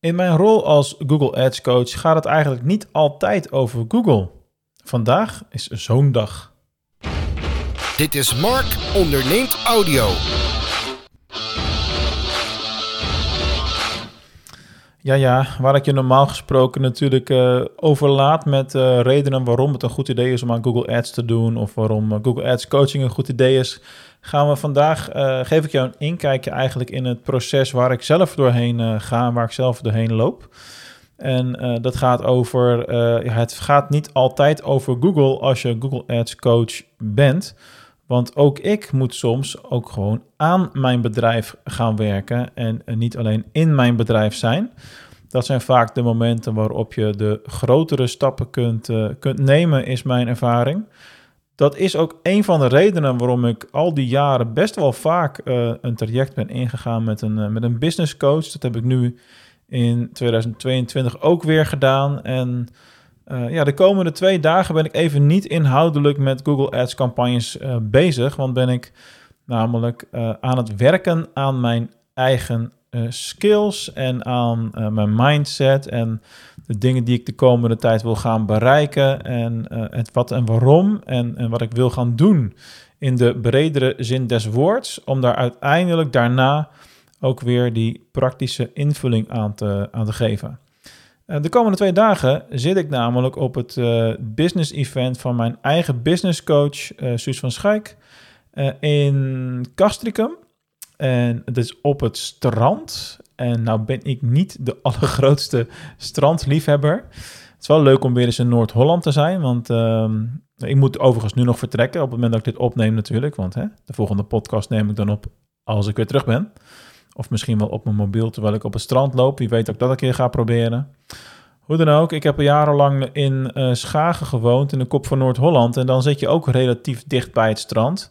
In mijn rol als Google Ads coach gaat het eigenlijk niet altijd over Google. Vandaag is zo'n dag. Dit is Mark onderneemt audio. Ja, ja, waar ik je normaal gesproken natuurlijk uh, overlaat met uh, redenen waarom het een goed idee is om aan Google Ads te doen of waarom uh, Google Ads coaching een goed idee is, gaan we vandaag, geef ik jou een inkijkje eigenlijk in het proces waar ik zelf doorheen ga, waar ik zelf doorheen loop. En dat gaat over, het gaat niet altijd over Google als je Google Ads coach bent. Want ook ik moet soms ook gewoon aan mijn bedrijf gaan werken en niet alleen in mijn bedrijf zijn. Dat zijn vaak de momenten waarop je de grotere stappen kunt, uh, kunt nemen, is mijn ervaring. Dat is ook een van de redenen waarom ik al die jaren best wel vaak uh, een traject ben ingegaan met een, met een business coach. Dat heb ik nu in 2022 ook weer gedaan. En uh, ja, de komende twee dagen ben ik even niet inhoudelijk met Google Ads campagnes uh, bezig, want ben ik namelijk uh, aan het werken aan mijn eigen skills en aan mijn mindset en de dingen die ik de komende tijd wil gaan bereiken en het wat en waarom en, en wat ik wil gaan doen in de bredere zin des woords, om daar uiteindelijk daarna ook weer die praktische invulling aan te, aan te geven. Eh, de komende twee dagen zit ik namelijk op het uh, business event van mijn eigen business coach, uh, Suus van Schaik, in Castricum. En het is op het strand. En nou ben ik niet de allergrootste strandliefhebber. Het is wel leuk om weer eens in Noord-Holland te zijn, want ehm, ik moet overigens nu nog vertrekken op het moment dat ik dit opneem natuurlijk. Want hè, de volgende podcast neem ik dan op als ik weer terug ben. Of misschien wel op mijn mobiel terwijl ik op het strand loop. Wie weet dat ik dat een keer ga proberen. Hoe dan ook, ik heb jarenlang in uh, Schagen gewoond, in de kop van Noord-Holland. En dan zit je ook relatief dicht bij het strand.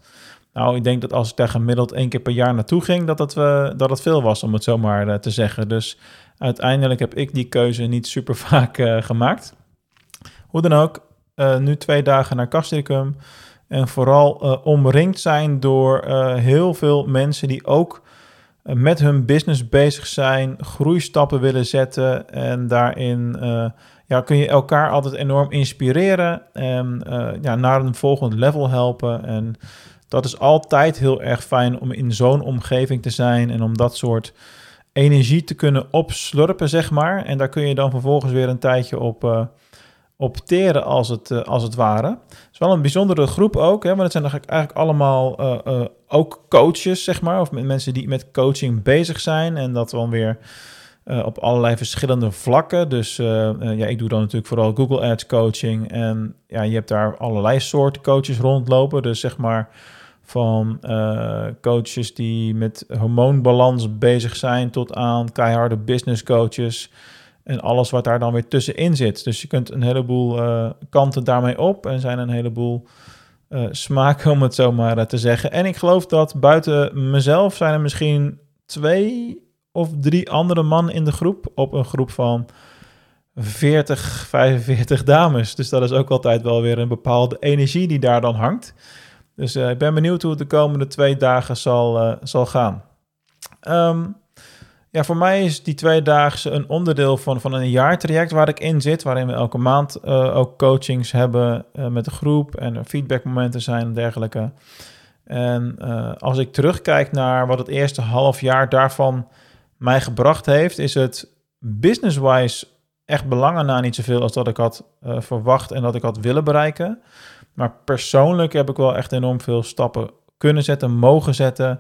Nou, ik denk dat als ik daar gemiddeld één keer per jaar naartoe ging, dat het, uh, dat het veel was, om het zomaar uh, te zeggen. Dus uiteindelijk heb ik die keuze niet super vaak gemaakt. Hoe dan ook, nu twee dagen naar Castricum. En vooral omringd zijn door heel veel mensen die ook met hun business bezig zijn, groeistappen willen zetten en daarin uh, ja, kun je elkaar altijd enorm inspireren en uh, ja, naar een volgend level helpen. En dat is altijd heel erg fijn om in zo'n omgeving te zijn en om dat soort energie te kunnen opslurpen, zeg maar. En daar kun je dan vervolgens weer een tijdje op, opteren als het, uh, als het ware. Het is wel een bijzondere groep ook, hè, want het zijn eigenlijk, allemaal uh, uh, ook coaches, zeg maar, of mensen die met coaching bezig zijn en dat dan weer op allerlei verschillende vlakken. Dus ja, ik doe dan natuurlijk vooral Google Ads coaching en ja, je hebt daar allerlei soorten coaches rondlopen, dus zeg maar van coaches die met hormoonbalans bezig zijn tot aan keiharde business coaches en alles wat daar dan weer tussenin zit. Dus je kunt een heleboel uh, kanten daarmee op en zijn een heleboel uh, smaken, om het zo maar uh, te zeggen. En ik geloof dat buiten mezelf zijn er misschien twee of drie andere mannen in de groep op een groep van 40, 45 dames. Dus dat is ook altijd wel weer een bepaalde energie die daar dan hangt. Dus ik ben benieuwd hoe het de komende twee dagen zal, zal gaan. Um, ja, voor mij is die tweedaagse een onderdeel van, van een jaartraject waar ik in zit, waarin we elke maand uh, ook coachings hebben uh, met de groep en feedbackmomenten zijn en dergelijke. En uh, als ik terugkijk naar wat het eerste half jaar daarvan mij gebracht heeft, is het business-wise echt belangen na niet zoveel als dat ik had verwacht en dat ik had willen bereiken. Maar persoonlijk heb ik wel echt enorm veel stappen kunnen zetten, mogen zetten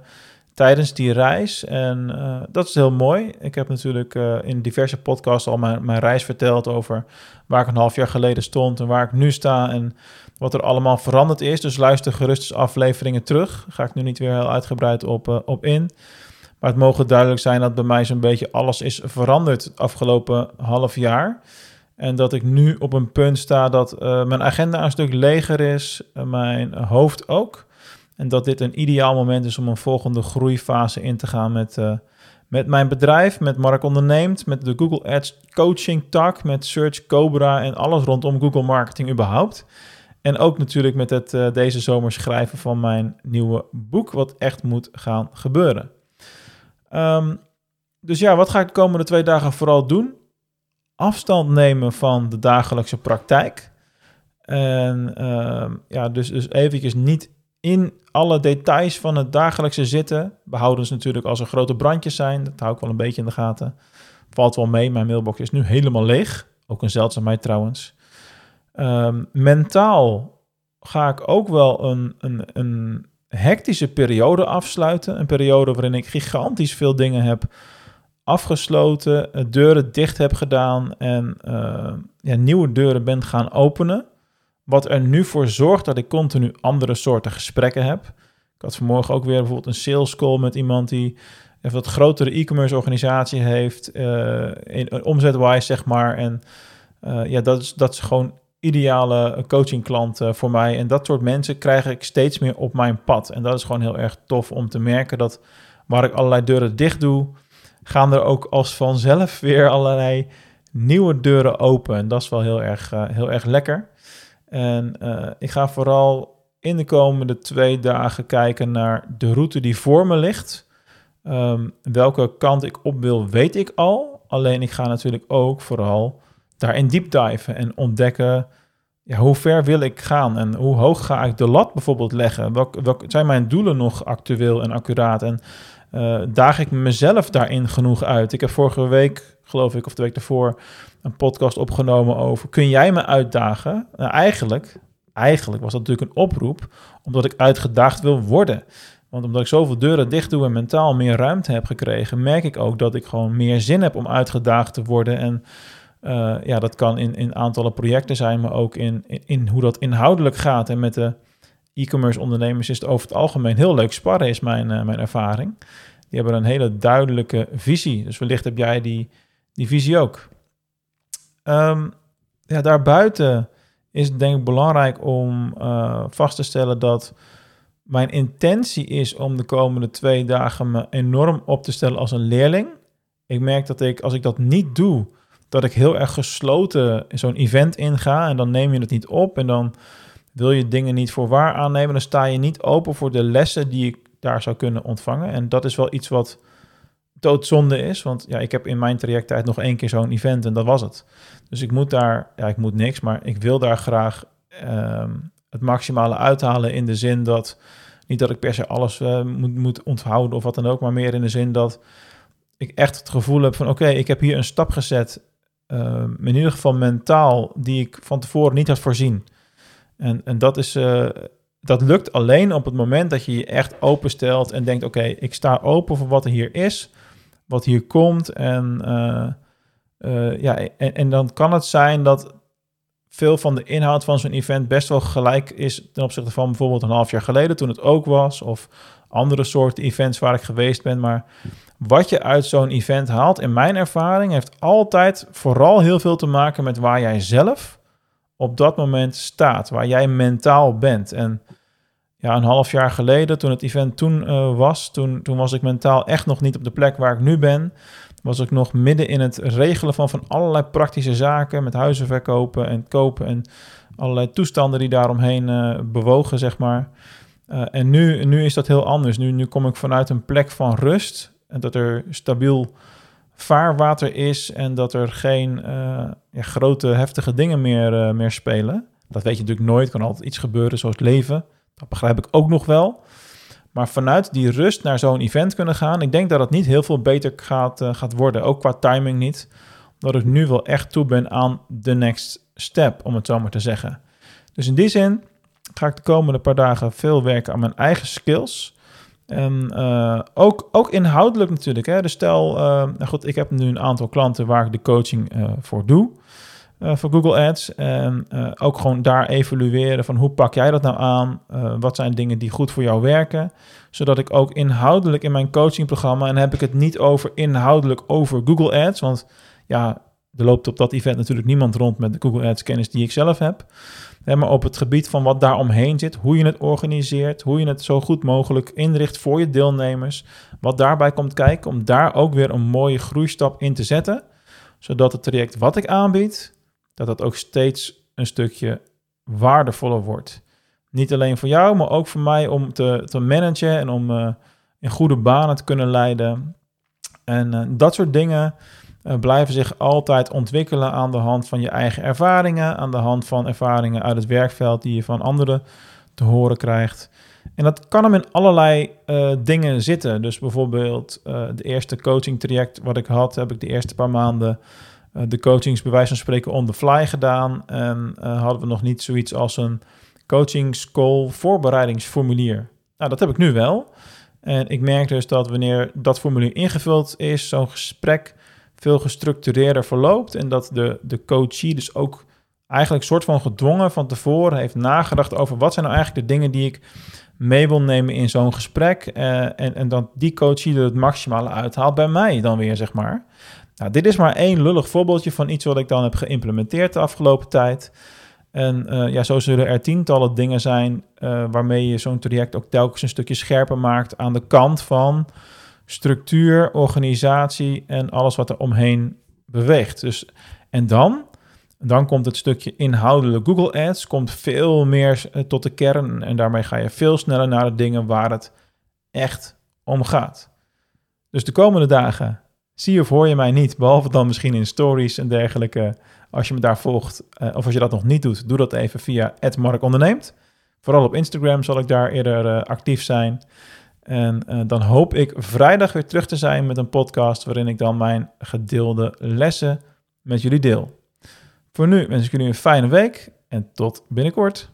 tijdens die reis. En uh, dat is heel mooi. Ik heb natuurlijk uh, in diverse podcasts al mijn, reis verteld over waar ik een half jaar geleden stond en waar ik nu sta en wat er allemaal veranderd is. Dus luister gerust afleveringen terug. Daar ga ik nu niet weer heel uitgebreid op, uh, op in. Maar het mogen duidelijk zijn dat bij mij zo'n beetje alles is veranderd het afgelopen half jaar. En dat ik nu op een punt sta dat mijn agenda een stuk leger is, mijn hoofd ook. En dat dit een ideaal moment is om een volgende groeifase in te gaan met, uh, met mijn bedrijf, met Mark Onderneemt, met de Google Ads coaching tak, met Search Cobra en alles rondom Google Marketing überhaupt. En ook natuurlijk met het uh, deze zomer schrijven van mijn nieuwe boek, wat echt moet gaan gebeuren. Um, dus ja, wat ga ik de komende twee dagen vooral doen? Afstand nemen van de dagelijkse praktijk. En ehm, ja, dus, dus eventjes niet in alle details van het dagelijkse zitten. Behoudens natuurlijk als er grote brandjes zijn. Dat hou ik wel een beetje in de gaten. Valt wel mee, mijn mailbox is nu helemaal leeg. Ook een zeldzaamheid trouwens. Ehm, mentaal ga ik ook wel een, een, een hectische periode afsluiten. Een periode waarin ik gigantisch veel dingen heb afgesloten, deuren dicht heb gedaan en uh, ja, nieuwe deuren ben gaan openen. Wat er nu voor zorgt dat ik continu andere soorten gesprekken heb. Ik had vanmorgen ook weer bijvoorbeeld een sales call met iemand die een wat grotere e-commerce organisatie heeft, uh, in, omzetwise zeg maar. En uh, ja, dat is, dat gewoon ideale coaching klant voor mij. En dat soort mensen krijg ik steeds meer op mijn pad. En dat is gewoon heel erg tof om te merken dat waar ik allerlei deuren dicht doe, gaan er ook als vanzelf weer allerlei nieuwe deuren open. En dat is wel heel erg, uh, heel erg lekker. En uh, ik ga vooral in de komende twee dagen kijken naar de route die voor me ligt. Um, welke kant ik op wil, weet ik al. Alleen ik ga natuurlijk ook vooral daarin deep diven en ontdekken ja, hoe ver wil ik gaan en hoe hoog ga ik de lat bijvoorbeeld leggen? Welk, zijn mijn doelen nog actueel en accuraat? En uh, daag ik mezelf daarin genoeg uit? Ik heb vorige week, geloof ik, of de week daarvoor, een podcast opgenomen over: kun jij me uitdagen? Nou, eigenlijk, eigenlijk was dat natuurlijk een oproep, omdat ik uitgedaagd wil worden. Want omdat ik zoveel deuren dicht doe en mentaal meer ruimte heb gekregen, merk ik ook dat ik gewoon meer zin heb om uitgedaagd te worden. En uh, ja, dat kan in, in aantallen projecten zijn, maar ook in, in, hoe dat inhoudelijk gaat. En met de e-commerce ondernemers is het over het algemeen heel leuk sparren, is mijn, uh, mijn ervaring. Die hebben een hele duidelijke visie. Dus wellicht heb jij die, die visie ook. Um, ja, daarbuiten is het denk ik belangrijk om uh, vast te stellen dat mijn intentie is om de komende twee dagen me enorm op te stellen als een leerling. Ik merk dat ik, als ik dat niet doe, dat ik heel erg gesloten zo'n event inga en dan neem je het niet op en dan wil je dingen niet voor waar aannemen, dan sta je niet open voor de lessen die ik daar zou kunnen ontvangen. En dat is wel iets wat doodzonde is, want ja, ik heb in mijn trajecttijd nog één keer zo'n event en dat was het. Dus ik moet daar, ja, ik moet niks, maar ik wil daar graag um, het maximale uithalen in de zin dat, niet dat ik per se alles uh, moet, moet onthouden of wat dan ook, maar meer in de zin dat ik echt het gevoel heb van oké, ik heb hier een stap gezet, uh, in ieder geval mentaal, die ik van tevoren niet had voorzien. En, en dat, is, uh, dat lukt alleen op het moment dat je je echt openstelt en denkt: oké, ik sta open voor wat er hier is, wat hier komt. En, uh, uh, ja, en, en, dan kan het zijn dat veel van de inhoud van zo'n event best wel gelijk is ten opzichte van bijvoorbeeld een half jaar geleden toen het ook was, of andere soorten events waar ik geweest ben. Maar wat je uit zo'n event haalt, in mijn ervaring, heeft altijd vooral heel veel te maken met waar jij zelf op dat moment staat, waar jij mentaal bent. En ja, een half jaar geleden, toen het event toen uh, was, toen, toen was ik mentaal echt nog niet op de plek waar ik nu ben. Was ik nog midden in het regelen van, van allerlei praktische zaken met huizen verkopen en kopen en allerlei toestanden die daaromheen uh, bewogen, zeg maar. Uh, en nu, nu is dat heel anders. Nu, nu kom ik vanuit een plek van rust en dat er stabiel vaarwater is en dat er geen ja, grote heftige dingen meer, meer spelen. Dat weet je natuurlijk nooit, kan altijd iets gebeuren zoals leven. Dat begrijp ik ook nog wel. Maar vanuit die rust naar zo'n event kunnen gaan, ik denk dat het niet heel veel beter gaat, uh, gaat worden. Ook qua timing niet. Omdat ik nu wel echt toe ben aan de next step, om het zo maar te zeggen. Dus in die zin ga ik de komende paar dagen veel werken aan mijn eigen skills. En uh, ook, ook inhoudelijk natuurlijk. Hè? Dus stel, uh, nou goed, ik heb nu een aantal klanten waar ik de coaching voor doe. Voor Google Ads. En ook gewoon daar evalueren van hoe pak jij dat nou aan? wat zijn dingen die goed voor jou werken? Zodat ik ook inhoudelijk in mijn coachingprogramma... en heb ik het niet over inhoudelijk over Google Ads. Want ja, er loopt op dat event natuurlijk niemand rond met de Google Ads kennis die ik zelf heb maar op het gebied van wat daar omheen zit, hoe je het organiseert, hoe je het zo goed mogelijk inricht voor je deelnemers, wat daarbij komt kijken, om daar ook weer een mooie groeistap in te zetten, zodat het traject wat ik aanbied, dat dat ook steeds een stukje waardevoller wordt. Niet alleen voor jou, maar ook voor mij om te, te managen en om uh, in goede banen te kunnen leiden. En uh, dat soort dingen uh, blijven zich altijd ontwikkelen aan de hand van je eigen ervaringen, aan de hand van ervaringen uit het werkveld die je van anderen te horen krijgt. En dat kan hem in allerlei uh, dingen zitten. Dus bijvoorbeeld de eerste coaching traject wat ik had, heb ik de eerste paar maanden de coachings bij wijze van spreken on the fly gedaan. En hadden we nog niet zoiets als een coaching school voorbereidingsformulier. Nou, dat heb ik nu wel. En ik merk dus dat wanneer dat formulier ingevuld is, zo'n gesprek veel gestructureerder verloopt. En dat de, de coachie dus ook eigenlijk soort van gedwongen van tevoren heeft nagedacht over wat zijn nou eigenlijk de dingen die ik mee wil nemen in zo'n gesprek. Uh, en, en dat die coachie er het maximale uithaalt bij mij dan weer, zeg maar. Nou, dit is maar één lullig voorbeeldje van iets wat ik dan heb geïmplementeerd de afgelopen tijd. En uh, ja, zo zullen er tientallen dingen zijn uh, waarmee je zo'n traject ook telkens een stukje scherper maakt aan de kant van structuur, organisatie en alles wat er omheen beweegt. Dus, en dan, dan komt het stukje inhoudelijk Google Ads, komt veel meer uh, tot de kern en daarmee ga je veel sneller naar de dingen waar het echt om gaat. Dus de komende dagen zie of hoor je mij niet, behalve dan misschien in stories en dergelijke als je me daar volgt, uh, of als je dat nog niet doet, doe dat even via @markonderneemt. Vooral op Instagram zal ik daar eerder uh, actief zijn. En uh, dan hoop ik vrijdag weer terug te zijn met een podcast waarin ik dan mijn gedeelde lessen met jullie deel. Voor nu wens ik jullie een fijne week en tot binnenkort.